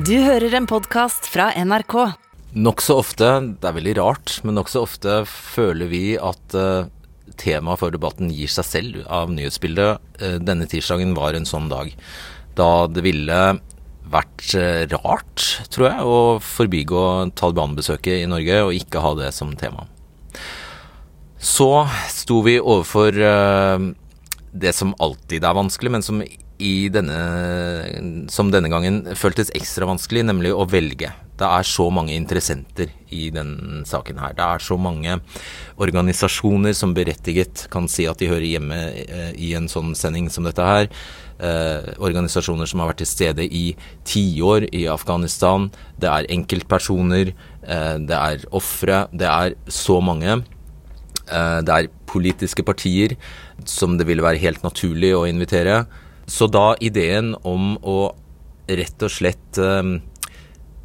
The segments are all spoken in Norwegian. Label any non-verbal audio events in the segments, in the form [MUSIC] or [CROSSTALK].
Du hører en podkast fra NRK. Nokså ofte, det er veldig rart, men nokså ofte føler vi at uh, temaet for debatten gir seg selv av nyhetsbildet. Uh, denne tirsdagen var en sånn dag. Da det ville vært uh, rart, tror jeg, å forbigå Taliban-besøket i Norge og ikke ha det som tema. Så sto vi overfor det som alltid er vanskelig, men som denne, som denne gangen føltes ekstra vanskelig, nemlig å velge. Det er så mange interessenter i denne saken her. Det er så mange organisasjoner som berettiget kan si at de hører hjemme eh, i en sånn sending som dette her. Eh, organisasjoner som har vært til stede i tiår i Afghanistan. Det er enkeltpersoner, eh, det er ofre. Det er så mange. Eh, det er politiske partier som det ville være helt naturlig å invitere. Så da ideen om å rett og slett eh,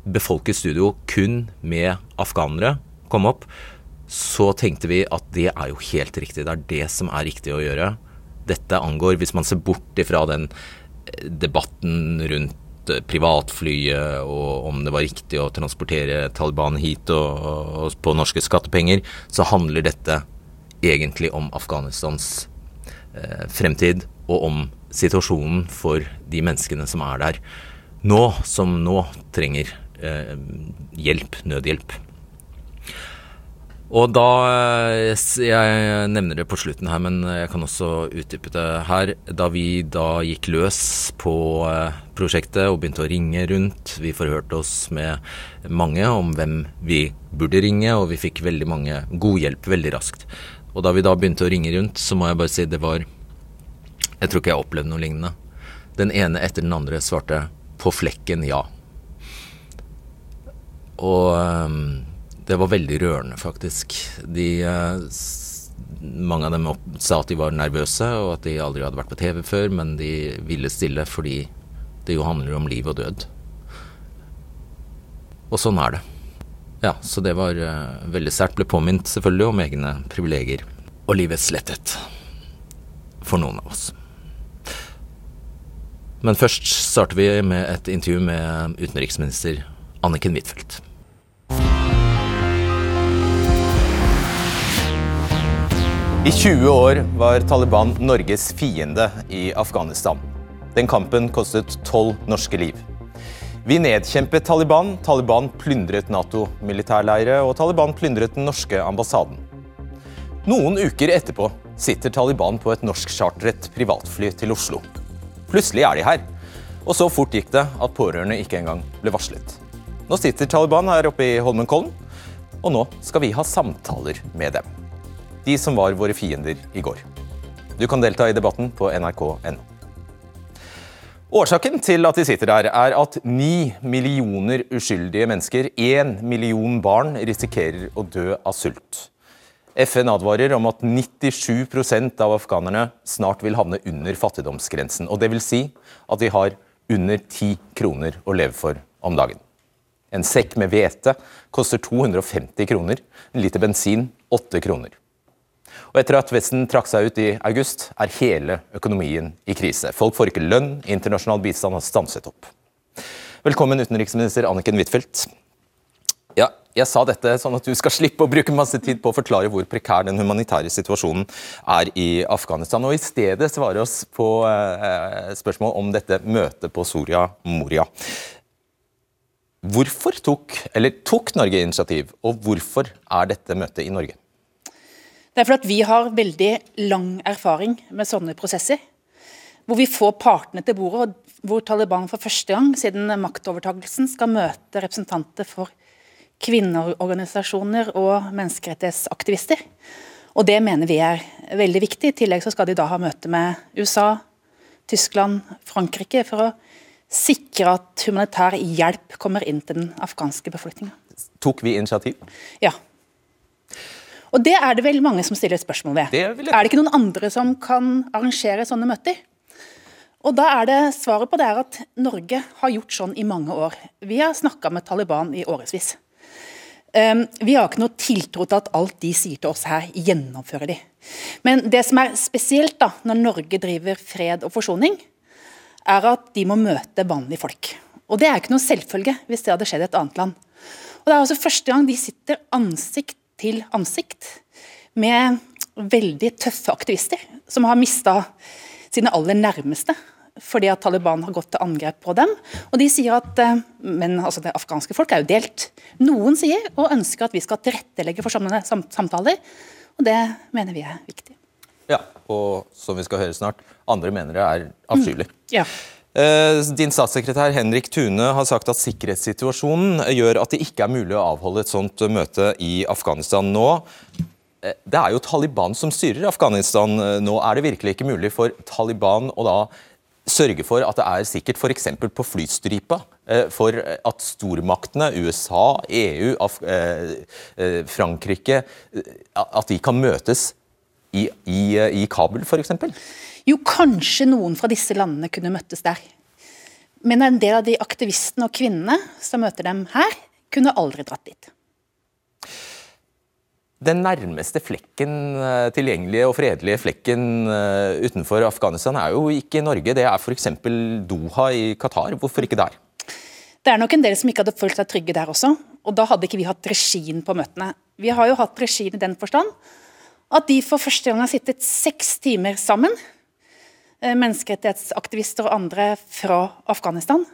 befolke studio kun med afghanere kom opp, så tenkte vi at det er jo helt riktig. Det er det som er riktig å gjøre. Dette angår, hvis man ser bort ifra den eh, debatten rundt eh, privatflyet og om det var riktig å transportere Taliban hit og, og på norske skattepenger, så handler dette egentlig om Afghanistans eh, fremtid og om situasjonen for de menneskene som er der nå, som nå trenger eh, hjelp, nødhjelp. Og da eh, Jeg nevner det på slutten her, men jeg kan også utdype det her. Da vi da gikk løs på eh, prosjektet og begynte å ringe rundt, vi forhørte oss med mange om hvem vi burde ringe, og vi fikk veldig mange god hjelp veldig raskt. Og da vi da begynte å ringe rundt, så må jeg bare si det var jeg tror ikke jeg har opplevd noe lignende. Den ene etter den andre svarte på flekken ja. Og um, det var veldig rørende, faktisk. De uh, Mange av dem sa at de var nervøse, og at de aldri hadde vært på TV før, men de ville stille fordi det jo handler om liv og død. Og sånn er det. Ja, så det var uh, veldig sterkt. Ble påminnet selvfølgelig om egne privilegier og livets letthet. For noen av oss. Men først starter vi med et intervju med utenriksminister Anniken Huitfeldt. I 20 år var Taliban Norges fiende i Afghanistan. Den kampen kostet tolv norske liv. Vi nedkjempet Taliban, Taliban plyndret Nato-militærleire, og Taliban plyndret den norske ambassaden. Noen uker etterpå sitter Taliban på et norskchartret privatfly til Oslo. Plutselig er de her. Og så fort gikk det at pårørende ikke engang ble varslet. Nå sitter Taliban her oppe i Holmenkollen, og nå skal vi ha samtaler med dem. De som var våre fiender i går. Du kan delta i debatten på nrk.no. Årsaken til at de sitter der, er at ni millioner uskyldige mennesker, én million barn, risikerer å dø av sult. FN advarer om at 97% av afghanerne snart vil havne under fattigdomsgrensen. og det vil Si at de har under 10 kroner å leve for om dagen. En sekk med hvete koster 250 kroner, en liter bensin 8 kroner. Og Etter at Vesten trakk seg ut i august, er hele økonomien i krise. Folk får ikke lønn, internasjonal bistand har stanset opp. Velkommen, utenriksminister Anniken Huitfeldt. Ja, jeg sa dette sånn at du skal slippe å bruke masse tid på å forklare hvor prekær den humanitære situasjonen er i Afghanistan, og i stedet svare oss på eh, spørsmål om dette møtet på Soria Moria. Hvorfor tok, eller tok Norge initiativ, og hvorfor er dette møtet i Norge? Det er fordi vi har veldig lang erfaring med sånne prosesser. Hvor vi får partene til bordet, og hvor Taliban for første gang siden maktovertakelsen skal møte representanter for kvinneorganisasjoner og menneskerettighetsaktivister. Og Det mener vi er veldig viktig. I tillegg så skal de da ha møte med USA, Tyskland, Frankrike for å sikre at humanitær hjelp kommer inn til den afghanske befolkninga. Tok vi initiativ? Ja. Og Det er det vel mange som stiller spørsmål ved. Det er det ikke noen andre som kan arrangere sånne møter? Og da er det Svaret på det er at Norge har gjort sånn i mange år. Vi har snakka med Taliban i årevis. Ehm, vi har ikke noe tiltro til at alt de sier til oss her, gjennomfører de. Men det som er spesielt da, når Norge driver fred og forsoning, er at de må møte vanlige folk. Og det er ikke noe selvfølge hvis det hadde skjedd i et annet land. Og Det er også første gang de sitter ansikt til ansikt med veldig tøffe aktivister som har mista sine aller nærmeste fordi at Taliban har gått til angrep på dem. Og de sier at, eh, Men altså, det afghanske folk er jo delt. Noen sier og ønsker at vi skal tilrettelegge for sånne samtaler, og det mener vi er viktig. Ja, og som vi skal høre snart, andre mener det er avskyelig. Mm. Ja. Eh, din statssekretær Henrik Tune har sagt at sikkerhetssituasjonen gjør at det ikke er mulig å avholde et sånt møte i Afghanistan nå. Eh, det er jo Taliban som styrer Afghanistan nå. Er det virkelig ikke mulig for Taliban å da sørge for at det er sikkert f.eks. på flystripa eh, for at stormaktene, USA, EU, Af eh, eh, Frankrike, at de kan møtes i, i, i Kabul f.eks.? Jo, kanskje noen fra disse landene kunne møttes der. Men en del av de aktivistene og kvinnene som møter dem her, kunne aldri dratt dit. Den nærmeste flekken, eh, tilgjengelige og fredelige flekken eh, utenfor Afghanistan er jo ikke Norge, det er f.eks. Doha i Qatar. Hvorfor ikke der? Det er nok en del som ikke hadde følt seg trygge der også, og da hadde ikke vi hatt regien på møtene. Vi har jo hatt regien i den forstand at de for første gang har sittet seks timer sammen, eh, menneskerettighetsaktivister og andre fra Afghanistan.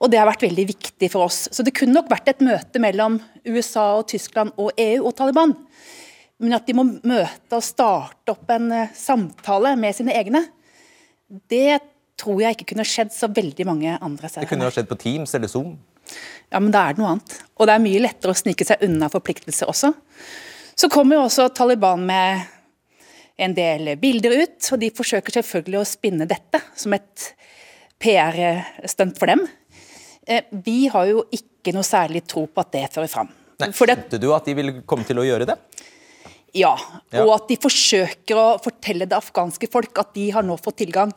Og det har vært veldig viktig for oss. Så det kunne nok vært et møte mellom USA og Tyskland og EU og Taliban. Men at de må møte og starte opp en eh, samtale med sine egne, det tror jeg ikke kunne skjedd så veldig mange andre steder. Det kunne jo skjedd på Teams eller Zoom? Ja, men da er det noe annet. Og det er mye lettere å snike seg unna forpliktelser også. Så kommer jo også Taliban med en del bilder ut, og de forsøker selvfølgelig å spinne dette som et PR-stunt for dem. Eh, vi har jo ikke noe særlig tro på at det fører fram. Nei, Skjønte du at de ville komme til å gjøre det? Ja, og at de forsøker å fortelle det afghanske folk at de har nå fått tilgang.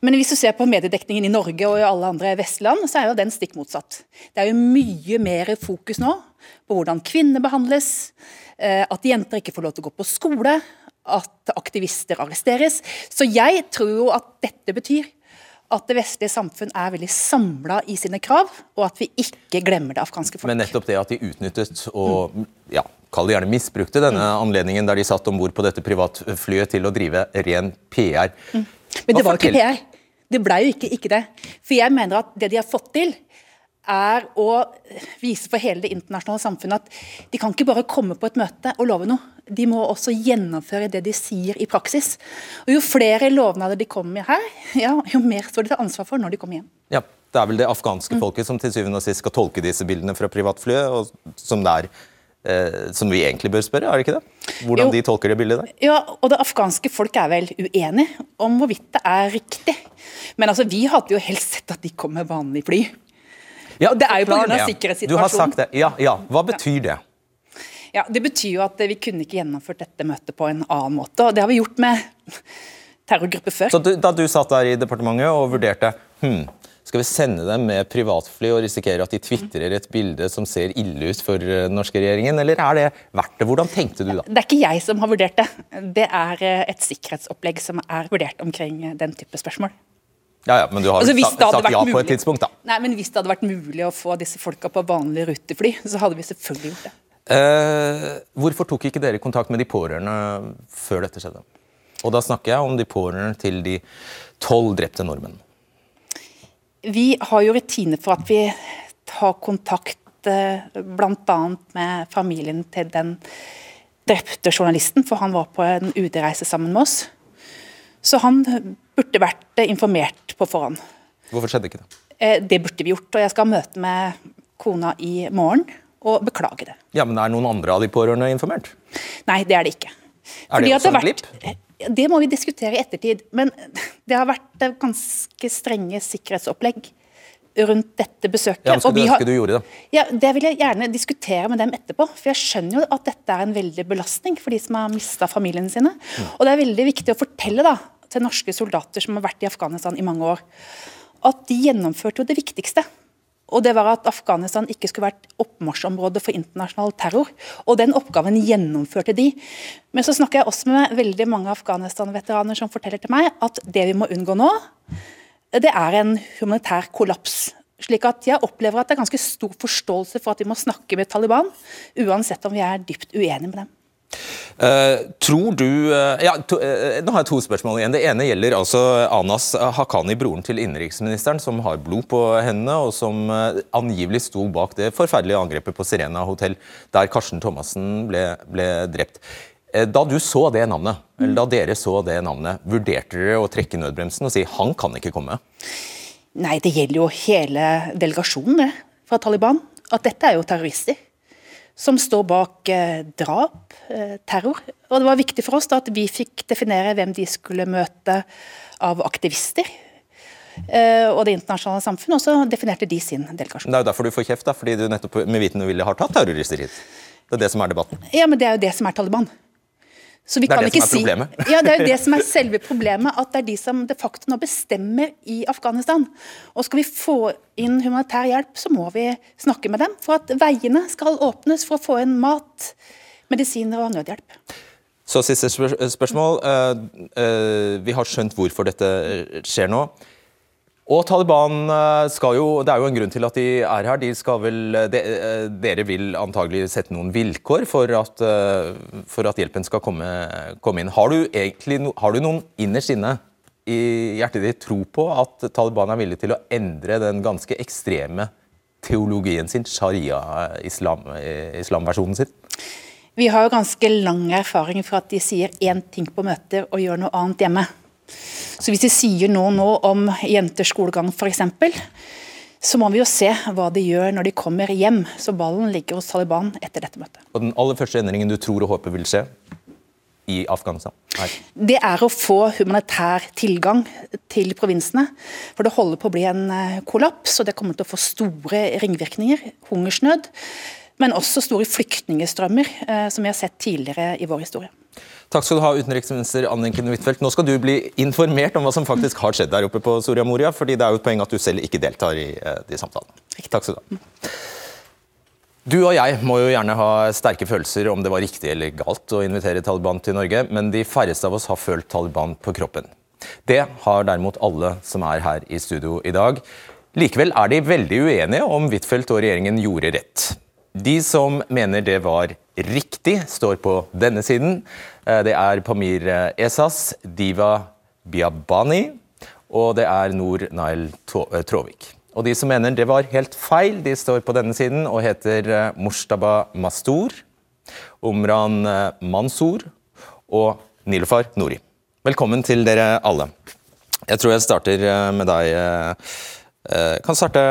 Men hvis du ser på mediedekningen i Norge og i alle andre vestland, så er jo den stikk motsatt. Det er jo mye mer fokus nå på hvordan kvinner behandles, eh, at jenter ikke får lov til å gå på skole, at aktivister arresteres. Så jeg tror jo at dette betyr at det vestlige samfunn er veldig samla i sine krav, og at vi ikke glemmer det afghanske folk. Men nettopp det at de utnyttet og mm. ja, kall det gjerne misbrukte denne mm. anledningen der de satt om bord på dette privatflyet til å drive ren PR. Mm. Men det var jo ikke PR. Det blei jo ikke, ikke det. For jeg mener at det de har fått til, er å vise for hele det internasjonale samfunnet at de kan ikke bare komme på et møte og love noe. De må også gjennomføre det de sier i praksis. Og Jo flere lovnader de kommer med her, ja, jo mer står de til ansvar for når de kommer hjem. Ja, Det er vel det afghanske mm. folket som til syvende og sist skal tolke disse bildene fra privatflyet, og som, det er, eh, som vi egentlig bør spørre, er det ikke det? Hvordan jo, de tolker det bildet der? Ja, og det afghanske folk er vel uenig om hvorvidt det er riktig. Men altså, vi hadde jo helst sett at de kom med vanlig fly. Ja, det er jo pga. sikkerhetssituasjonen. Du har sagt det. Ja, ja. Hva betyr det? Ja, Det betyr jo at vi kunne ikke gjennomført dette møtet på en annen måte. og Det har vi gjort med terrorgrupper før. Så du, Da du satt der i departementet og vurderte hm, skal vi sende dem med privatfly og risikere at de tvitrer et bilde som ser ille ut for den norske regjeringen, eller er det verdt det? Hvordan tenkte du da? Det er ikke jeg som har vurdert det. Det er eh, et sikkerhetsopplegg som er vurdert omkring den type spørsmål. Ja, ja, Men du har altså, sagt, sagt ja mulig, på et tidspunkt, da. Nei, men Hvis det hadde vært mulig å få disse folka på vanlige rutefly, så hadde vi selvfølgelig gjort det. Eh, hvorfor tok ikke dere kontakt med de pårørende før dette skjedde? Og da snakker jeg om de pårørende til de tolv drepte nordmenn. Vi har jo rutine for at vi tar kontakt eh, bl.a. med familien til den drepte journalisten, for han var på en UD-reise sammen med oss. Så han burde vært informert på forhånd. Hvorfor skjedde ikke det? Eh, det burde vi gjort. og Jeg skal ha møte med kona i morgen og beklage det. Ja, Men er noen andre av de pårørende informert? Nei, det er det ikke. Er det også en glipp? Det må vi diskutere i ettertid. Men [LAUGHS] det har vært ganske strenge sikkerhetsopplegg rundt dette besøket. Ja, Skulle du ønske du gjorde det? Ja, Det vil jeg gjerne diskutere med dem etterpå. For jeg skjønner jo at dette er en veldig belastning for de som har mista familiene sine. Mm. Og det er veldig viktig å fortelle da, til norske soldater som har vært i Afghanistan i mange år, at de gjennomførte jo det viktigste. Og det var at Afghanistan ikke skulle vært oppmarsjområde for internasjonal terror. Og den oppgaven gjennomførte de. Men så snakker jeg også med veldig mange Afghanistan-veteraner som forteller til meg at det vi må unngå nå, det er en humanitær kollaps. Slik at jeg opplever at det er ganske stor forståelse for at vi må snakke med Taliban, uansett om vi er dypt uenige med dem. Uh, tror du uh, ja, to, uh, Nå har jeg to spørsmål igjen. Det ene gjelder altså Anas Haqqani, broren til innenriksministeren, som har blod på hendene, og som angivelig sto bak det forferdelige angrepet på Sirena hotell, der Karsten Thomassen ble, ble drept. Da du så det navnet, eller da dere så det navnet, vurderte dere å trekke nødbremsen og si han kan ikke komme? Nei, det gjelder jo hele delegasjonen det, fra Taliban. At dette er jo terrorister som står bak eh, drap, eh, terror. Og det var viktig for oss da at vi fikk definere hvem de skulle møte av aktivister. Eh, og det internasjonale samfunnet, og så definerte de sin delegasjon. Det er jo derfor du får kjeft, da, fordi du nettopp med viten og vilje har tatt terrorister hit. Det er det som er debatten. Ja, men det er jo det som er Taliban. Så vi det er det som er problemet? Si, [LAUGHS] ja, det er jo det som er selve problemet. At det er de som de facto nå bestemmer i Afghanistan. Og skal vi få inn humanitær hjelp, så må vi snakke med dem. For at veiene skal åpnes for å få inn mat, medisiner og nødhjelp. Så siste spørsmål. Eh, eh, vi har skjønt hvorfor dette skjer nå. Og Taliban eh, skal jo Det er jo en grunn til at de er her. De skal vel, de, eh, dere vil antagelig sette noen vilkår for at, eh, for at hjelpen skal komme, komme, inn. Har du, egentlig, har du noen innerst inne i hjertet ditt tro på at Taliban er villig til å endre den ganske ekstreme teologien sin, sharia-islamversjonen islam, sin? Vi har jo ganske lang erfaring for at de sier én ting på møter og gjør noe annet hjemme. Så hvis de sier noe nå om jenters skolegang f.eks., så må vi jo se hva de gjør når de kommer hjem. Så ballen ligger hos Taliban etter dette møtet. Og Den aller første endringen du tror og håper vil skje i Afghanistan? Her. Det er å få humanitær tilgang til provinsene. For det holder på å bli en eh, kollaps, og det kommer til å få store ringvirkninger. Hungersnød, men også store flyktningstrømmer, eh, som vi har sett tidligere i vår historie. Takk skal du ha, utenriksminister Anniken Huitfeldt. Nå skal du bli informert om hva som faktisk har skjedd der oppe på Soria Moria, fordi det er jo et poeng at du selv ikke deltar i eh, de samtalene. Takk skal du ha. Du og jeg må jo gjerne ha sterke følelser om det var riktig eller galt å invitere Taliban til Norge, men de færreste av oss har følt Taliban på kroppen. Det har derimot alle som er her i studio i dag. Likevel er de veldig uenige om Huitfeldt og regjeringen gjorde rett. De som mener det var riktig, står på denne siden. Eh, det er Pamir eh, Esas, Diva Biabani og det er Nor Nail eh, Tråvik. Og de som mener det var helt feil, de står på denne siden og heter Mushtaba Mastur, Omran Mansour og Nilofar Nori. Velkommen til dere alle. Jeg tror jeg starter med deg, kan starte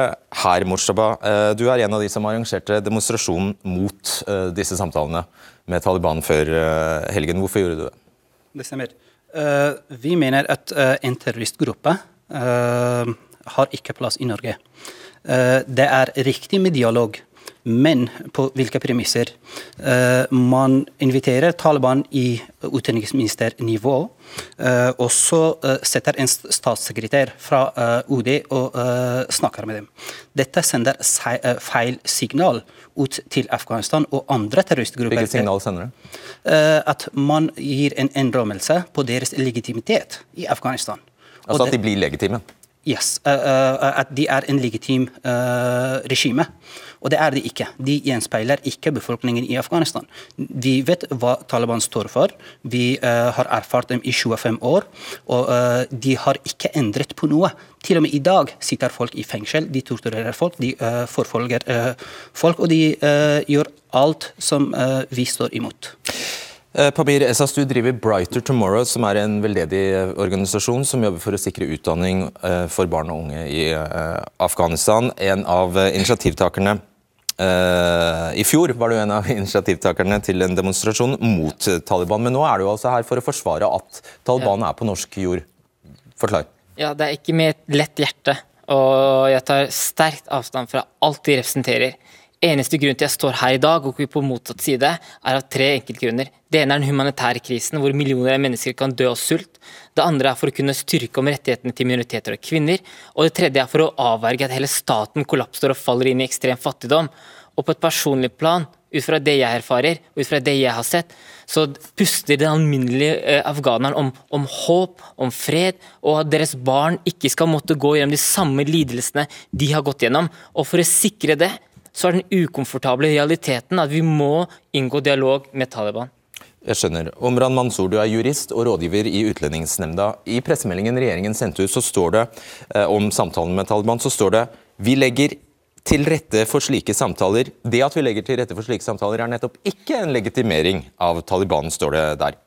her, Murshaba. Eh, du er en av de som arrangerte demonstrasjonen mot eh, disse samtalene med Taliban før helgen. Hvorfor gjorde du det? Det stemmer. Vi mener at en terroristgruppe har ikke plass i Norge. Det er riktig med dialog men på hvilke premisser. Uh, man inviterer Taliban i utenriksministernivå, uh, og så uh, setter en statssekretær fra UD og snakker med dem. Dette sender feil signal ut til Afghanistan og andre terroristgrupper. Hvilket signal sender det? At man gir en innrømmelse på deres legitimitet i Afghanistan. Altså at de blir legitime? Yes, At de er en legitim regime. Og det er de ikke. De gjenspeiler ikke befolkningen i Afghanistan. Vi vet hva Taliban står for. Vi uh, har erfart dem i 25 år, og uh, de har ikke endret på noe. Til og med i dag sitter folk i fengsel, de torturerer folk, de uh, forfølger folk, og de gjør alt som vi står imot. Pamir Esas, du driver Brighter Tomorrow, som er en veldedig organisasjon som jobber for å sikre utdanning for barn og unge i Afghanistan. En av initiativtakerne I fjor var du en av [LAUGHS] initiativtakerne til en demonstrasjon mot Taliban. Men nå er du altså her for å forsvare at Taliban er på norsk jord. Forklar. Ja, det er ikke med et lett hjerte. Og jeg tar sterkt avstand fra alt de representerer. Eneste grunn til jeg står her i dag og ikke på motsatt side, er av tre enkeltgrunner. Det ene er den humanitære krisen, hvor millioner av mennesker kan dø av sult. Det andre er for å kunne styrke om rettighetene til minoriteter og kvinner. Og det tredje er for å avverge at hele staten kollapser og faller inn i ekstrem fattigdom. Og på et personlig plan ut fra det jeg erfarer, ut fra det jeg har sett, så puster den alminnelige eh, afghaneren om, om, håp, om fred, og at deres barn ikke skal måtte gå gjennom de samme lidelsene de har gått gjennom. Og For å sikre det, så er den ukomfortable realiteten at vi må inngå dialog med Taliban. Jeg skjønner. Omran Mansour, du er jurist og rådgiver i Utlendingsnemnda. I pressemeldingen regjeringen sendte ut så står det eh, om samtalen med Taliban, så står det vi legger til rette for slike samtaler. Det at vi legger til rette for slike samtaler, er nettopp ikke en legitimering av Taliban, står det der.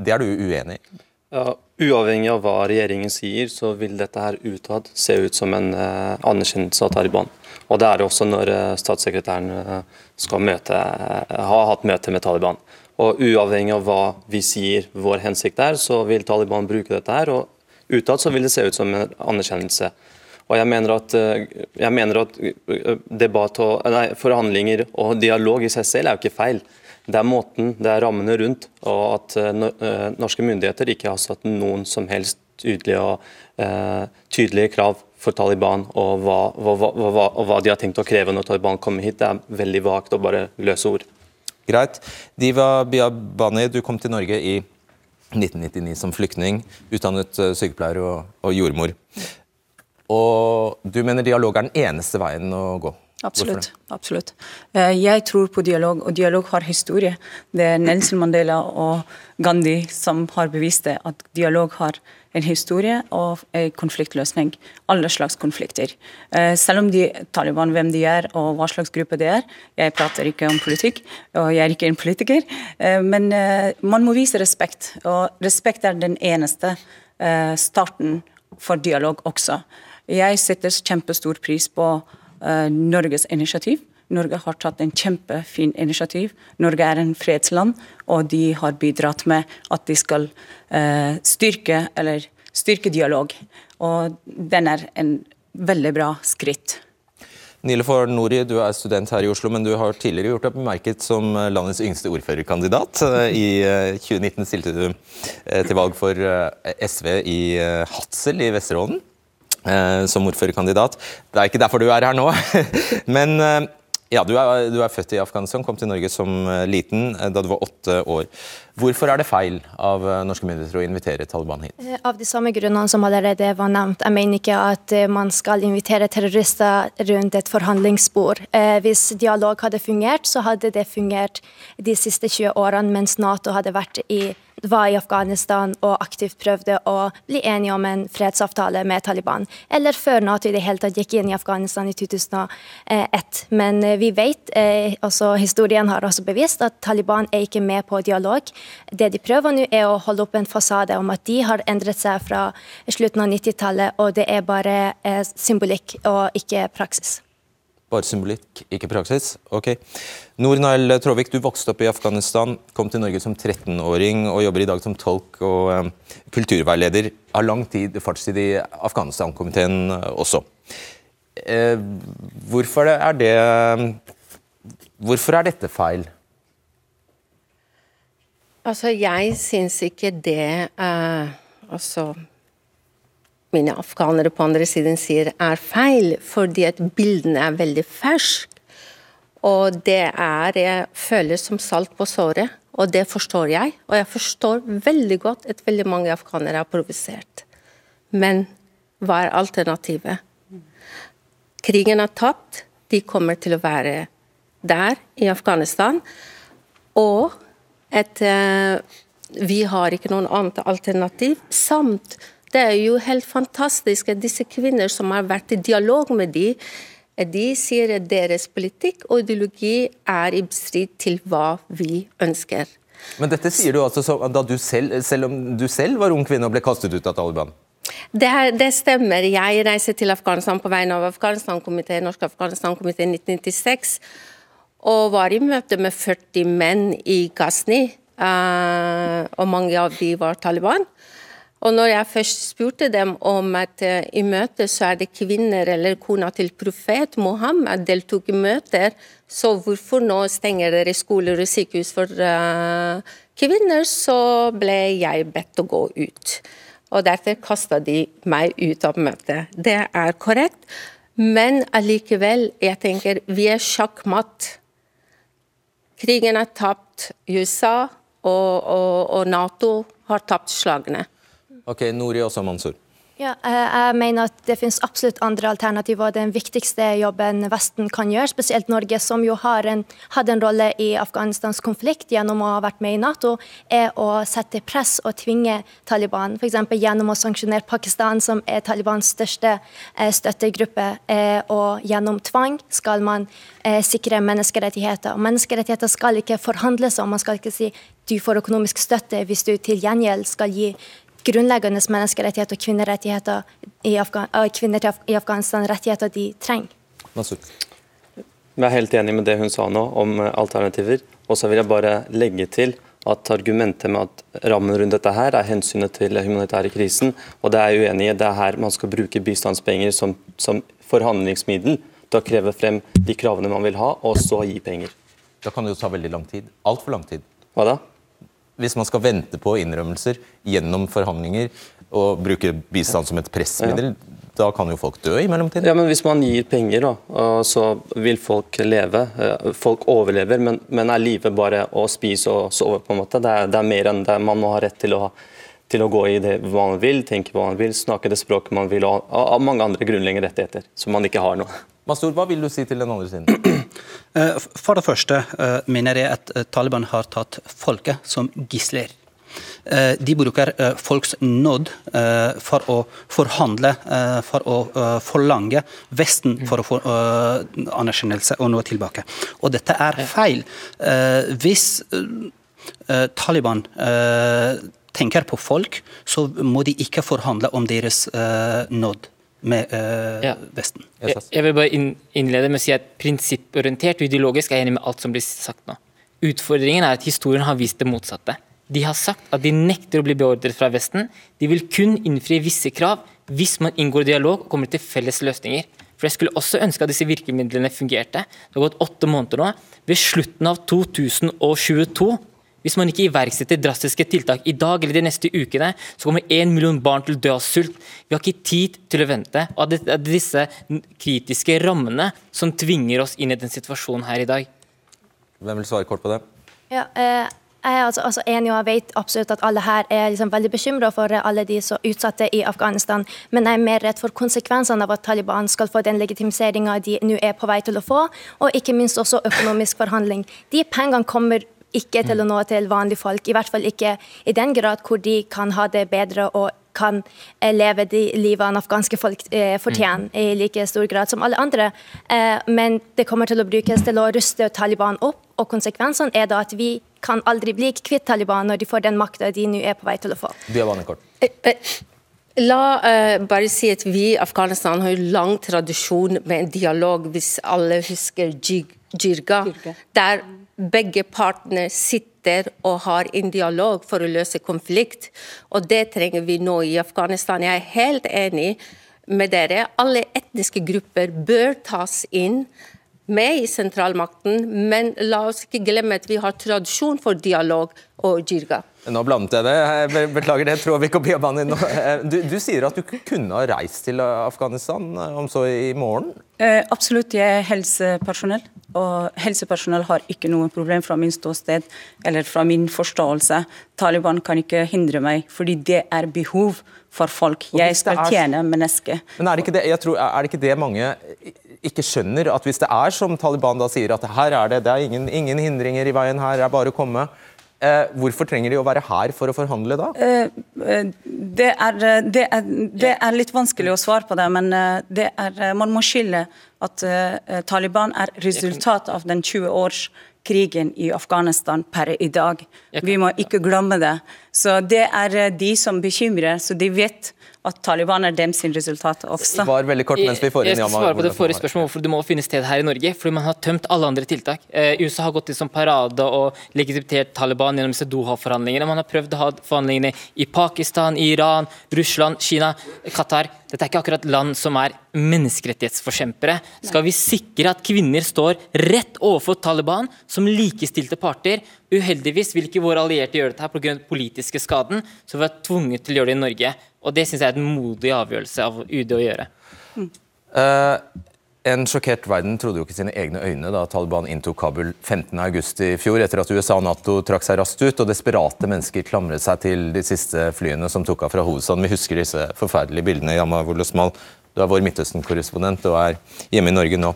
Det er du uenig i? Ja, uavhengig av hva regjeringen sier, så vil dette her utad se ut som en uh, anerkjennelse av Taliban. Og Det er også når uh, statssekretæren uh, skal møte, ha hatt møte med Taliban. Og Uavhengig av hva vi sier vår hensikt er, så vil Taliban bruke dette her. og Utad så vil det se ut som en anerkjennelse. Og jeg mener at, eh, jeg mener at eh, og, nei, forhandlinger og dialog i seg selv er jo ikke feil. Det er måten, det er rammene rundt, og at norske myndigheter ikke har satt noen som helst tydelige, og, uh, tydelige krav for Taliban, og hva, hva, hva, og hva, de har tenkt å kreve når Taliban kommer hit. Det er veldig vagt og bare løse ord. Greit. Diva Biabani, du kom til Norge i 1999 som flyktning, utdannet sykepleier og, og jordmor. Og du mener dialog er den eneste veien å gå? Absolutt. absolutt. Eh, jeg tror på dialog, og dialog har historie. Det er Nelson Mandela og Gandhi som har bevist det, at dialog har en historie og en konfliktløsning. Alle slags konflikter. Eh, selv om de, Taliban, hvem de er og hva slags gruppe det er. Jeg prater ikke om politikk, og jeg er ikke en politiker. Eh, men man må vise respekt, og respekt er den eneste starten for dialog også. Jeg setter kjempestor pris på Norges initiativ. Norge har tatt en kjempefin initiativ. Norge er en fredsland, og de har bidratt med at de skal uh, styrke, eller styrke dialog. Og den er en veldig bra skritt. Nilefor Nori, du er student her i Oslo, men du har tidligere gjort deg bemerket som landets yngste ordførerkandidat. I 2019 stilte du til valg for SV i Hadsel i Vesterålen. Eh, som ordførerkandidat. Det er ikke derfor du er her nå. [LAUGHS] Men eh, ja, du er, du er, født i Afghanistan, kom til Norge som eh, liten da du var åtte år. Hvorfor er det feil av norske myndigheter å invitere Taliban hit? Av de samme grunnene som allerede var nevnt. Jeg mener ikke at man skal invitere terrorister rundt et forhandlingsbord. Hvis dialog hadde fungert, så hadde det fungert de siste 20 årene mens Nato hadde vært i var i Afghanistan og aktivt prøvde å bli enige om en fredsavtale med Taliban. Eller før Nato i det hele tatt gikk inn i Afghanistan i 2001. Men eh, vi vet, eh, også historien har også bevist, at Taliban er ikke med på dialog. Det de prøver nå, er å holde opp en fasade om at de har endret seg fra slutten av 90-tallet, og det er bare eh, symbolikk og ikke praksis. Bare symbolikk, ikke praksis? Ok. Noor Tråvik, du vokste opp i Afghanistan, kom til Norge som 13-åring og jobber i dag som tolk og um, kulturveileder. Har lang tid, fartstid i Afghanistan-komiteen uh, også. Eh, hvorfor er det Hvorfor er dette feil? Altså, jeg syns ikke det uh, Altså mine afghanere på andre siden sier er feil, fordi at bildene er veldig ferske. Og det er Jeg føles som salt på såret, og det forstår jeg. Og jeg forstår veldig godt at veldig mange afghanere er provosert. Men hva er alternativet? Krigen er tapt. De kommer til å være der, i Afghanistan. Og at uh, vi har ikke noen annet alternativ. Samt det er jo helt fantastisk at disse kvinner som har vært i dialog med de, de sier at deres politikk og ideologi er i strid til hva vi ønsker. Men dette sier du altså da du selv, selv om du selv var ung kvinne og ble kastet ut av Taliban? Det, det, stemmer. Jeg reiser til Afghanistan på vegne av Afghanistan-komiteen, Norsk Afghanistan-komité 1996, og var i møte med 40 menn i Ghazni, uh, og mange av de var Taliban. Og når jeg først spurte dem om at uh, i møtet så er det kvinner eller kona til profet Mohammed deltok i møter, så hvorfor nå stenger dere skoler og sykehus for uh, kvinner, så ble jeg bedt å gå ut. Og derfor kasta de meg ut av møtet. Det er korrekt, men allikevel, jeg tenker vi er sjakkmatt. Krigen er tapt. USA og, og, og Nato har tapt slagene. Ok, Nori og så Mansour. Ja, eh, jeg mener at det finnes absolutt andre alternativer. Den viktigste jobben Vesten kan gjøre, spesielt Norge, som jo en, hadde en rolle i Afghanistans konflikt gjennom å ha vært med i Nato, er å sette press og tvinge Taliban. F.eks. gjennom å sanksjonere Pakistan, som er Talibans største eh, støttegruppe. Eh, og gjennom tvang skal man sikre menneskerettigheter. Og menneskerettigheter skal ikke forhandles om. Man skal ikke si du får økonomisk støtte hvis du til gjengjeld skal gi grunnleggende menneskerettigheter og kvinnerettigheter i, Afgan kvinner i Afghanistan rettigheter de trenger. Jeg er helt enig med det hun sa nå om eh, alternativer. Og så vil jeg bare legge til at argumentet med at rammen rundt dette her er hensynet til den humanitære krisen, og det er jeg uenig i. Det er her man skal bruke bistandspenger som, som forhandlingsmiddel til å kreve frem de kravene man vil ha, og så gi penger. Da kan det jo ta veldig lang tid. Altfor lang tid. Hva da? Hvis man skal vente på innrømmelser gjennom forhandlinger og bruke bistand som et pressmiddel, ja. da kan jo folk dø i mellomtiden. Ja, men Hvis man gir penger, da, så vil folk leve. Eh, folk overlever, men, men er livet bare å spise og sove? på en måte? Det er, det er mer enn det. Man må ha rett til å, til å gå i det man vil, tenke hva man vil, snakke det språket man vil, og av mange andre grunnleggende rettigheter som man ikke har nå. Mastur, hva vil du si til den andre siden? [CLEARS THROAT] Eh, for det første eh, mener jeg at eh, Taliban har tatt folket som gisler. De bruker folks nåd for å forhandle, for å forlange Vesten for å få anerkjennelse og noe tilbake. Og dette er feil. Hvis Taliban tenker på folk, så må de ikke forhandle om deres nåd med eh, ja. Vesten. Jeg, jeg, vil bare innlede med å si at prinsipporientert og ideologisk er jeg enig med alt som blir sagt nå. Utfordringen er at historien har vist det motsatte. De har sagt at de nekter å bli beordret fra Vesten. De vil kun innfri visse krav hvis man inngår dialog og kommer til felles løsninger. For Jeg skulle også ønske at disse virkemidlene fungerte. Det har gått åtte måneder nå. Ved slutten av 2022 hvis man ikke iverksetter drastiske tiltak i dag eller de neste ukene, så kommer én million barn til å dø av sult. Vi har ikke tid til å vente. Og det er disse kritiske rammene som tvinger oss inn i den situasjonen her i dag. Hvem vil svare kort på det? Ja, eh jeg er altså, altså enig og jeg vet absolutt at alle her er liksom veldig bekymra for alle de som utsatte i Afghanistan, men jeg er mer redd for konsekvensene av at Taliban skal få den legitimiseringa de nå er på vei til å få, og ikke minst også økonomisk forhandling. De pengene kommer ikke til å nå til vanlige folk. I hvert fall ikke i den grad hvor de kan ha det bedre og kan eh, leve de livene afghanske folk eh, fortjener i like stor grad som alle andre. Eh, men det kommer til å brukes til å ruste Taliban opp, og konsekvensene er da at vi kan aldri bli kvitt Taliban når de får den makta de nå er på vei til å få. La uh, bare si at vi i Afghanistan har jo lang tradisjon med en dialog, hvis alle husker Jirga, der begge partene sitter og har en dialog for å løse konflikt. Og det trenger vi nå i Afghanistan. Jeg er helt enig med dere. Alle etniske grupper bør tas inn med i sentralmakten, men la oss ikke glemme at vi har tradisjon for dialog og jirga. Nå blandet jeg det. Beklager det, tror vi ikke Biabani nå. Du, du, sier at du kunne ha reist til Afghanistan, om så i morgen? Eh, absolutt, jeg er helsepersonell. Og helsepersonell har ikke noe problem fra min ståsted eller fra min forståelse. Taliban kan ikke hindre meg, fordi det er behov for folk. Jeg skal tjene mennesket. Men er det, ikke det, jeg tror, er det ikke det mange ikke skjønner? At hvis det er som Taliban da sier, at her er det, det er ingen, ingen hindringer i veien, her er bare å komme Eh, hvorfor trenger de å være her for å forhandle da? Eh, eh, det, er, det, er, det, er, litt vanskelig å svare på det, men det er, man må skille at Taliban er resultat av den 20 års krigen i Afghanistan per i dag. Vi må ikke glemme det. Så Det er de som bekymrer, så de vet at Taliban er dem sin resultat også. Svar veldig kort mens vi får inn Jeg skal svare på det forrige spørsmålet hvorfor det må finne sted her i Norge. Fordi man har tømt alle andre tiltak. Eh, USA har gått i som parade og legitimitert Taliban gjennom disse Doha-forhandlingene. Man har prøvd å ha forhandlingene i Pakistan, Iran, Russland, Kina, Qatar. Dette er ikke akkurat land som er menneskerettighetsforkjempere. Skal vi sikre at kvinner står rett overfor Taliban som likestilte parter? Uheldigvis vil ikke våre allierte gjøre dette pga. den politiske skaden, så vi er tvunget til å gjøre det i Norge. Og Det syns jeg er en modig avgjørelse av UD å gjøre. Uh, En sjokkert verden trodde jo ikke sine egne øyne da Taliban inntok Kabul 15.8 i fjor, etter at USA og Nato trakk seg raskt ut og desperate mennesker klamret seg til de siste flyene som tok av fra hovedstaden. Vi husker disse forferdelige bildene. Yama Wolosmal, du er vår Midtøsten-korrespondent og er hjemme i Norge nå.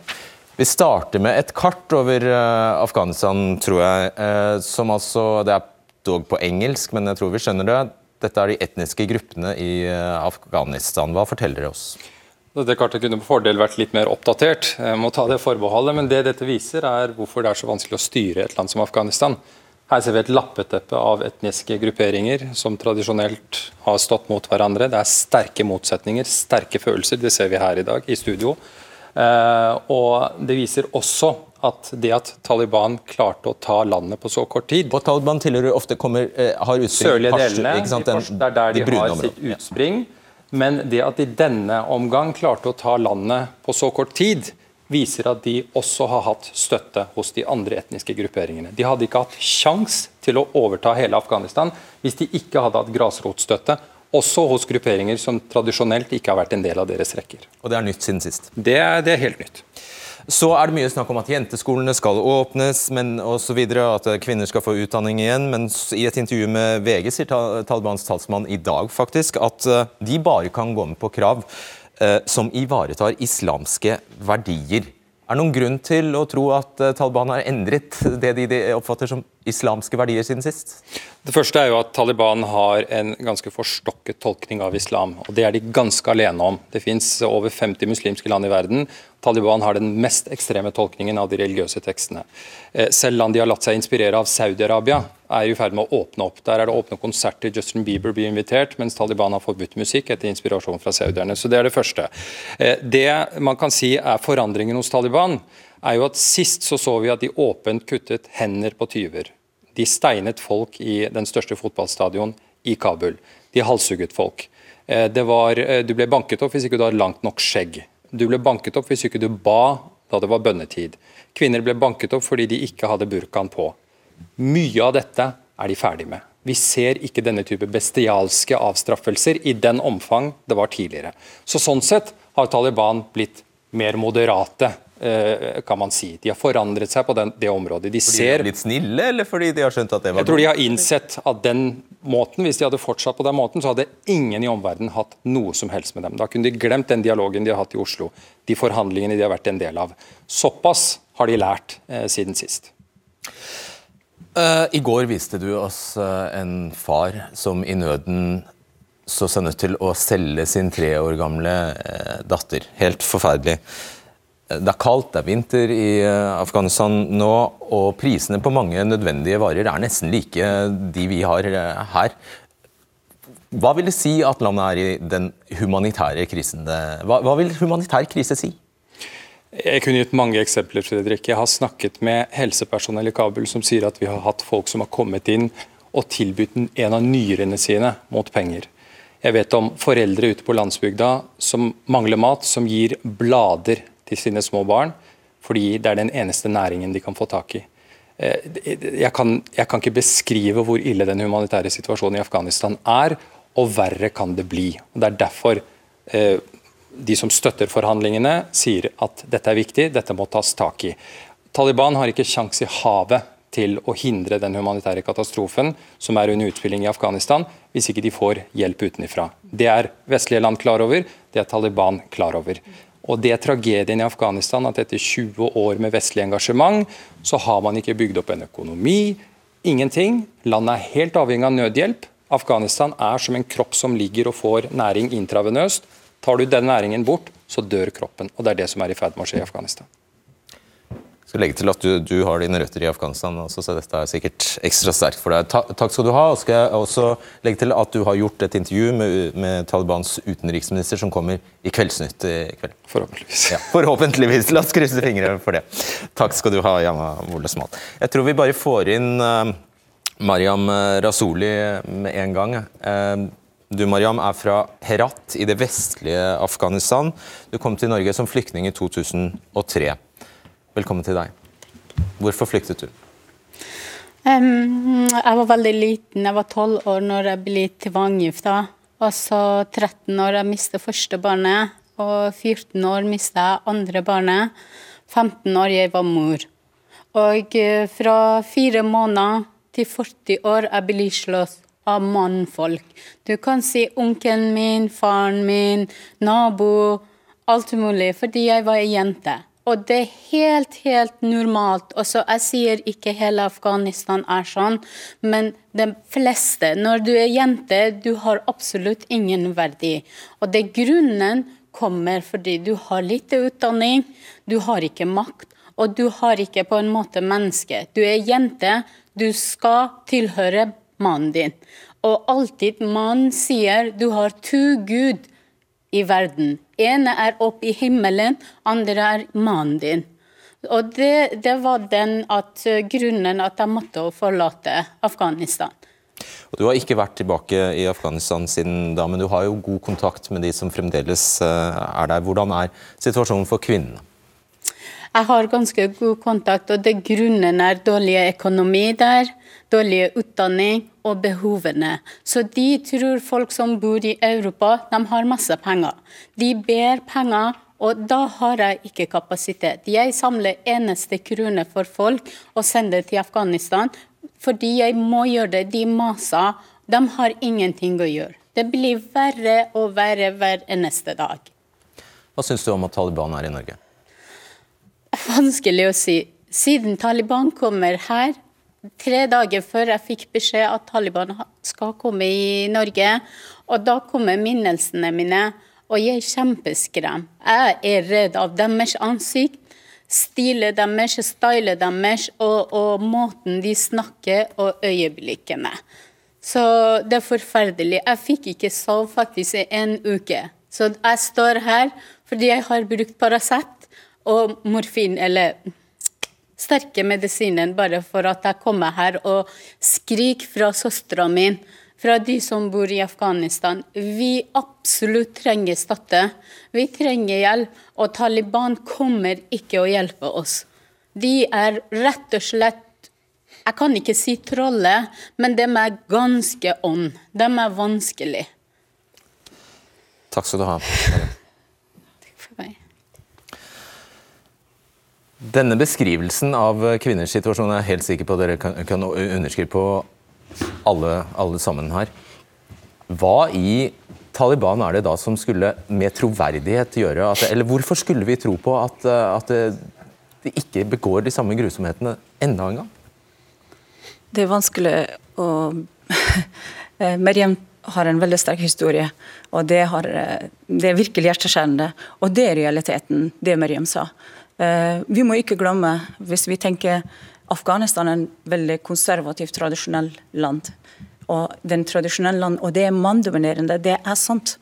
Vi starter med et kart over uh, Afghanistan, tror jeg, uh, som altså Det er dog på engelsk, men jeg tror vi skjønner det. Dette er de etniske gruppene i uh, Afghanistan. Hva forteller det oss? Dette kartet kunne på fordel vært litt mer oppdatert, jeg må ta det forbeholdet, men det dette viser er hvorfor det er så vanskelig å styre et land som Afghanistan. Her ser vi et lappeteppe av etniske grupperinger som tradisjonelt har stått mot hverandre. Det er sterke motsetninger, sterke følelser. Det ser vi her i dag i studio. Eh, og Det viser også at det at Taliban klarte å ta landet på så kort tid Og Taliban tilhører ofte kommer, eh, har utspring Sørlige delene, det er der de, de har sitt utspring. Ja. Men det at de denne omgang klarte å ta landet på så kort tid, viser at de også har hatt støtte hos de andre etniske grupperingene. De hadde ikke hatt sjans til å overta hele Afghanistan hvis de ikke hadde hatt grasrotstøtte, også hos grupperinger som tradisjonelt ikke har vært en del av deres rekker. Og det er nytt siden sist? Det er, det er helt nytt. Så er det mye snakk om at jenteskolene skal åpnes men osv., at kvinner skal få utdanning igjen. Men i et intervju med VG sier Talibans talsmann i dag faktisk at eh, de bare kan gå med på krav eh, som ivaretar islamske verdier. Er det noen grunn til å tro at eh, Taliban har endret det de oppfatter som islamske verdier siden sist? Det første er jo at Taliban har en ganske forstokket tolkning av islam. og Det er de ganske alene om. Det fins over 50 muslimske land i verden. Taliban har den mest ekstreme tolkningen av de religiøse tekstene. Eh, selv land de har latt seg inspirere av, Saudi-Arabia, er i ferd med å åpne opp. Der er det åpne konserter, Justin Bieber blir invitert, mens Taliban har forbudt musikk etter inspirasjon fra saudierne. Så det er det første. Eh, det man kan si er forandringen hos Taliban, er jo at sist så så vi at de åpent kuttet hender på tyver. De steinet folk i den største fotballstadion i Kabul. De halshugget folk. Eh, var, eh, du ble banket opp hvis ikke du hadde langt nok skjegg. Du ble banket opp hvis ikke du ba da det var bønnetid. Kvinner ble banket opp fordi de ikke hadde burkaen på. Mye av dette er de ferdig med. Vi ser ikke denne type bestialske avstraffelser i den omfang det var tidligere. Så Sånn sett har Taliban blitt mer moderate kan man si. De har forandret seg på den, det området. De fordi de har blitt snille, eller fordi de har skjønt at det var Jeg tror de har innsett at den måten, hvis de hadde fortsatt på den måten, så hadde ingen i omverdenen hatt noe som helst med dem. Da kunne de glemt den dialogen de har hatt i Oslo, de forhandlingene de har vært en del av. Såpass har de lært eh, siden sist. Uh, I går viste du oss uh, en far som i nøden så seg nødt til å selge sin tre år gamle uh, datter. Helt forferdelig. Det er kaldt, det er vinter i eh, Afghanistan nå, og prisene på mange nødvendige varer er nesten like de vi har eh, her. Hva vil det si at landet er i den humanitære krisen? Hva, hva vil humanitær krise si? Jeg kunne gitt mange eksempler. Fredrik. Jeg har snakket med helsepersonell i Kabul som sier at vi har hatt folk som har kommet inn og tilbudt en av nyrene sine mot penger. Jeg vet om foreldre ute på landsbygda som mangler mat, som gir blader til sine små barn, fordi det er den eneste næringen de kan få tak i. Eh, jeg kan, jeg kan ikke beskrive hvor ille den humanitære situasjonen i Afghanistan er, og verre kan det bli. Og Det er derfor eh, de som støtter forhandlingene, sier at dette er viktig, dette må tas tak i. Taliban har ikke kjangs i havet til å hindre den humanitære katastrofen som er under utspilling i Afghanistan, hvis ikke de får hjelp utenfra. Det er vestlige land klar over, det er Taliban klar over. Og Det er tragedien i Afghanistan at etter 20 år med vestlig engasjement, så har man ikke bygd opp en økonomi. Ingenting. Landet er helt avhengig av nødhjelp. Afghanistan er som en kropp som ligger og får næring intravenøst. Tar du den næringen bort, så dør kroppen. Og Det er det som er i ferd med å skje i Afghanistan skal legge til at du, du, har dine røtter i Afghanistan, også, så dette er sikkert ekstra sterkt for deg. Ta, takk skal du ha. og skal jeg også legge til at du har gjort et intervju med, med Talibans utenriksminister som kommer i Kveldsnytt i kveld. Forhåpentligvis. Ja, forhåpentligvis. La oss krysse fingre for det. Takk skal du ha, Jana Wolesmal. Jeg tror vi bare får inn uh, Mariam Rasoli med en gang. Uh, du Mariam, er fra Herat i det vestlige Afghanistan. Du kom til Norge som flyktning i 2003. Velkommen til deg. Hvorfor flyktet du? Um, jeg var veldig liten. Jeg var tolv år når jeg ble tvangsgifta. Og så 13 år jeg mistet første barnet. og 14 år mista jeg andre barnet. 15 år jeg var mor. Og eh, fra fire måneder til 40 år jeg ble slått av mannfolk. Du kan si onkelen min, faren min, nabo, alt mulig, fordi jeg var ei jente. Og det er helt, helt normalt. Også, jeg sier ikke hele Afghanistan er sånn, men de fleste. Når du er jente, du har absolutt ingen verdi. Og det grunnen kommer fordi du har lite utdanning, du har ikke makt, og du har ikke på en måte menneske. Du er jente, du skal tilhøre mannen din. Og alltid mannen sier du har to gud i verden. Ene er oppe i himmelen, andre er mannen din. Og det, det var den at, grunnen at jeg måtte forlate Afghanistan. Og Du har ikke vært tilbake i Afghanistan siden da, men du har jo god kontakt med de som fremdeles eh, er der. Hvordan er situasjonen for kvinnene? Jeg har ganske god kontakt, og det grunnen er dårlig økonomi der, dårlig utdanning og behovene. Så de tror folk som bor i Europa, de har masse penger. De ber penger, og da har jeg ikke kapasitet. Jeg samler eneste krone for folk og sender til Afghanistan, fordi jeg må gjøre det. De maser. De har ingenting å gjøre. Det blir verre og verre hver eneste dag. Hva syns du om at Taliban er i Norge? Vanskelig å si. Siden Taliban kommer her, tre dager før jeg fikk beskjed at Taliban skal komme i Norge, og da kommer minnelsene mine, og jeg er kjempeskremt. Jeg er redd av deres ansikt, stilet deres, stylet deres og, og måten de snakker og øyeblikkene. Så det er forferdelig. Jeg fikk ikke sove faktisk i en uke. Så jeg står her fordi jeg har brukt Paracet og morfin, eller sterke medisiner, bare for at jeg kommer her og skriker fra søstera mi, fra de som bor i Afghanistan. Vi absolutt trenger støtte. Vi trenger hjelp, og Taliban kommer ikke å hjelpe oss. De er rett og slett Jeg kan ikke si trollet, men de er ganske ånd. De er vanskelig. Takk skal du ha. Denne beskrivelsen av kvinners situasjon er jeg helt sikker på at dere kan, underskrive på alle, alle, sammen her. Hva i Taliban er det da som skulle med troverdighet gjøre at Eller hvorfor skulle vi tro på at, at de ikke begår de samme grusomhetene enda en gang? Det er vanskelig å [LAUGHS] Meriem har en veldig sterk historie, og det, har, det er virkelig hjerteskjærende. Og det er realiteten, det Meriem sa. Eh, vi må ikke glemme, hvis vi tenker Afghanistan er en veldig konservativt, tradisjonell land. Og den tradisjonelle land, og det er manndominerende, det er sant.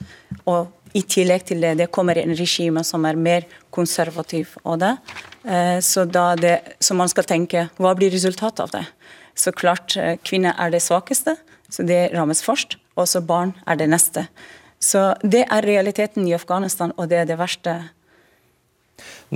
Og i tillegg til det, det kommer en regime som er mer konservativ av det. Eh, så, det, så man skal tenke, hva blir resultatet av det? Så klart, eh, kvinner er det svakeste, så det rammes først. Og så barn er det neste. Så det er realiteten i Afghanistan, og det er det verste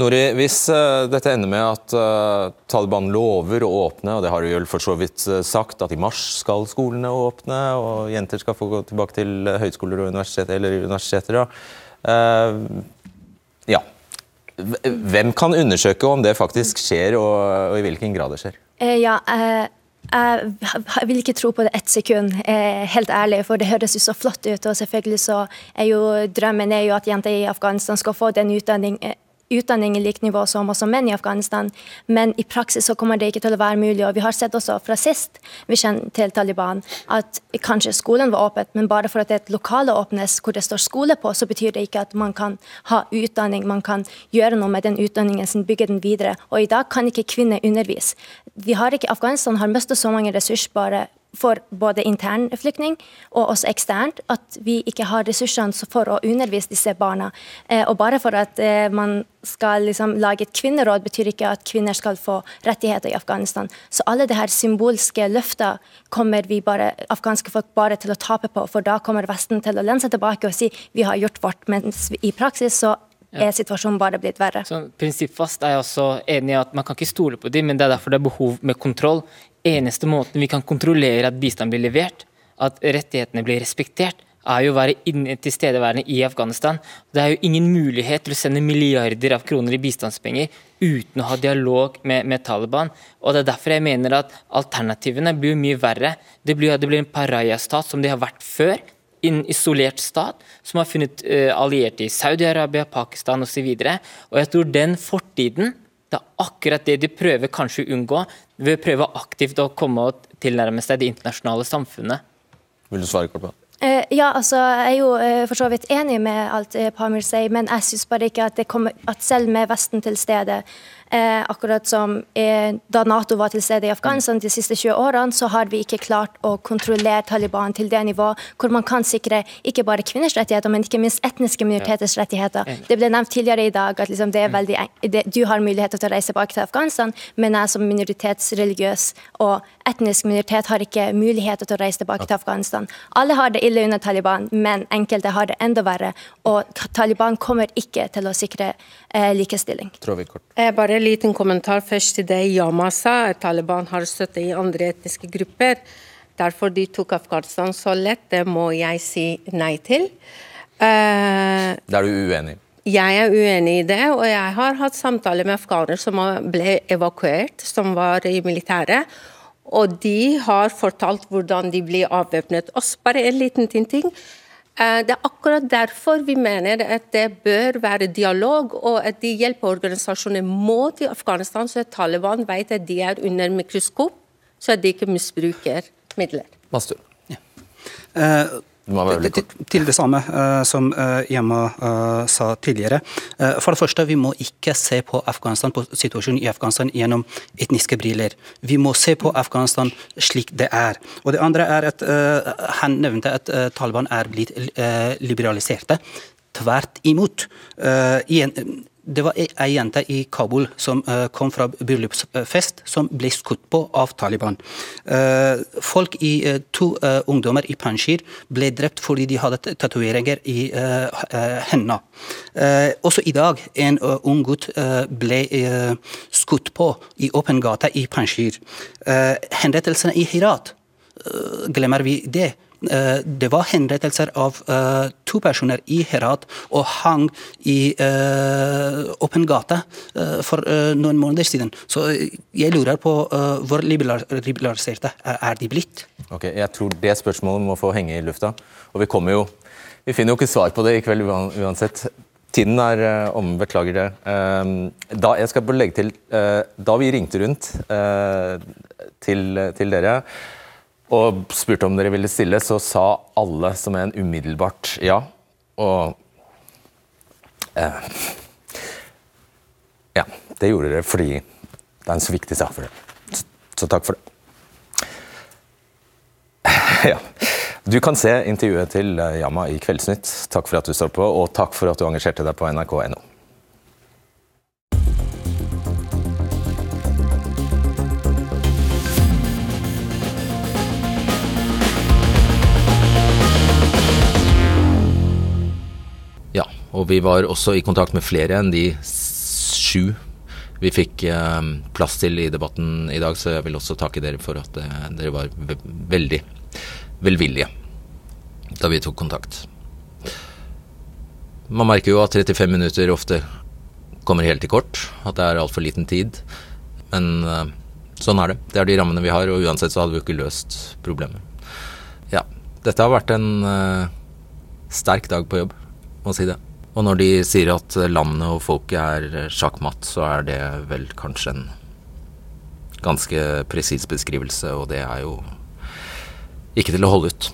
Nori, hvis uh, dette ender med at uh, Taliban lover å åpne, og det har de vel for så vidt uh, sagt, at i mars skal skolene åpne, og jenter skal få gå tilbake til høyskoler og universiteter, eller universiteter, ja. Hvem kan undersøke om det faktisk skjer, og, i hvilken grad det skjer? Ja, jeg vil ikke tro på det ett sekund, helt ærlig, for det høres jo så flott ut. og selvfølgelig så er jo Drømmen er jo at jenter i Afghanistan skal få den utdanning, utdanning i likt nivå som også menn i Afghanistan, men i praksis så kommer det ikke til å være mulig. og Vi har sett også fra sist vi kjenner til Taliban, at kanskje skolen var åpen, men bare for at et lokale åpnes hvor det står skole på, så betyr det ikke at man kan ha utdanning, man kan gjøre noe med den utdanningen som bygger den videre. Og i dag kan ikke kvinner undervise. Vi har ikke, Afghanistan har mistet så mange ressursbare for både intern flyktning og også eksternt, at vi ikke har ressursene for å undervise disse barna. Eh, og bare for at eh, man skal liksom lage et kvinneråd, betyr ikke at kvinner skal få rettigheter i Afghanistan. Så alle de her symbolske løfter kommer vi bare, afghanske folk bare til å tape på, for da kommer Vesten til å lene seg tilbake og si vi har gjort vårt, mens i praksis så er situasjonen bare blitt verre. Så Prinsippfast er jeg også enig i at man kan ikke stole på dem, men det er derfor det er behov med kontroll eneste måten vi kan kontrollere at bistand blir levert, at rettighetene blir respektert, er jo å være tilstedeværende i Afghanistan. Det er jo ingen mulighet til å sende milliarder av kroner i bistandspenger uten å ha dialog med, med Taliban. Og Det er derfor jeg mener at alternativene blir mye verre. Det blir, det blir en pariah-stat som de har vært før. En isolert stat som har funnet uh, allierte i Saudi-Arabia, Pakistan osv. Jeg tror den fortiden det er akkurat det de prøver kanskje å unngå ved å prøve aktivt å komme og tilnærme seg det internasjonale samfunnet. Vil du svare kort på det? Ja, altså, Jeg er jo uh, for så vidt enig med alt uh, Pamir sier, men jeg syns bare ikke at, det kommer, at selv med Vesten til stede, Eh, akkurat som eh, da Nato var til stede i Afghanistan de siste 20 årene, så har vi ikke klart å kontrollere Taliban til det nivå hvor man kan sikre ikke bare kvinners rettigheter, men ikke minst etniske minoriteters rettigheter. Det ble nevnt tidligere i dag at liksom, det er veldig, det, du har mulighet til å reise tilbake til Afghanistan, men jeg som minoritetsreligiøs og etnisk minoritet har ikke mulighet til å reise tilbake til Afghanistan. Alle har det ille under Taliban, men enkelte har det enda verre. Og Taliban kommer ikke til å sikre eh, likestilling. Tror vi kort. Jeg bare en liten kommentar først til det Yama sa. Taliban har støtte i andre etniske grupper. Derfor de tok Afghanistan så lett. Det må jeg si nei til. Uh, det er du uenig i? Jeg er uenig i det, og jeg har hatt samtaler med afghanere som ble evakuert, som var i militæret. Og de har fortalt hvordan de blir avvæpnet. Bare en liten ting. Eh, det er akkurat derfor vi mener at det bør være dialog, og at de hjelpeorganisasjonene må til Afghanistan, så at Taliban vet at de er under mikroskop, så at de ikke misbruker midler. Mastur. Ja. Uh, til, til det samme uh, som uh, Yama uh, sa tidligere. for det første, vi må ikke se på Afghanistan, på situasjonen i Afghanistan gjennom etniske briller. Vi må se på Afghanistan slik det er. Og det andre er at Han nevnte at Taliban er blitt liberaliserte. Tvert imot. I en, det var ei jente i Kabul som uh, kom fra bryllupsfest, som ble skutt på av Taliban. Uh, folk i uh, To ungdommer i Panjshir ble drept fordi de hadde tatoveringer i hendene. også i dag en ung gutt ble skutt på i åpen gate i Panjshir. Hendelsene i Hirat, glemmer vi det? Eh, det var henrettelser av eh, to personer i Herat og hang i eh, åpen gate for noen måneder siden. Så jeg lurer på hvor liberaliserte er de blitt? Ok, Jeg tror det spørsmålet må få henge i lufta. Og vi kommer jo Vi finner jo ikke svar på det i kveld uansett. Tiden er omme, beklager det. Da, jeg skal bare legge til, da vi ringte rundt til, til dere og spurte om dere ville stille, så sa alle som en umiddelbart ja. Og eh, Ja, det gjorde dere fordi det er en så viktig sak for dere. Så, så takk for det. ja. Du kan se intervjuet til Yama i Kveldsnytt. Takk for at du står på, og takk for at du engasjerte deg på nrk.no. Og vi var også i kontakt med flere enn de sju vi fikk eh, plass til i debatten i dag, så jeg vil også takke dere for at eh, dere var ve veldig velvillige da vi tok kontakt. Man merker jo at 35 minutter ofte kommer helt til kort, at det er altfor liten tid. Men eh, sånn er det. Det er de rammene vi har, og uansett så hadde vi ikke løst problemet. Ja. Dette har vært en uh, sterk dag på jobb, må si det. Og når de sier at landet og folket er sjakkmatt, så er det vel kanskje en ganske presis beskrivelse, og det er jo ikke til å holde ut.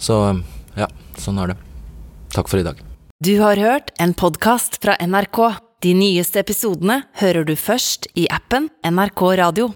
Så ja, sånn er det. Takk for i dag. Du har hørt en podkast fra NRK. De nyeste episodene hører du først i appen NRK Radio.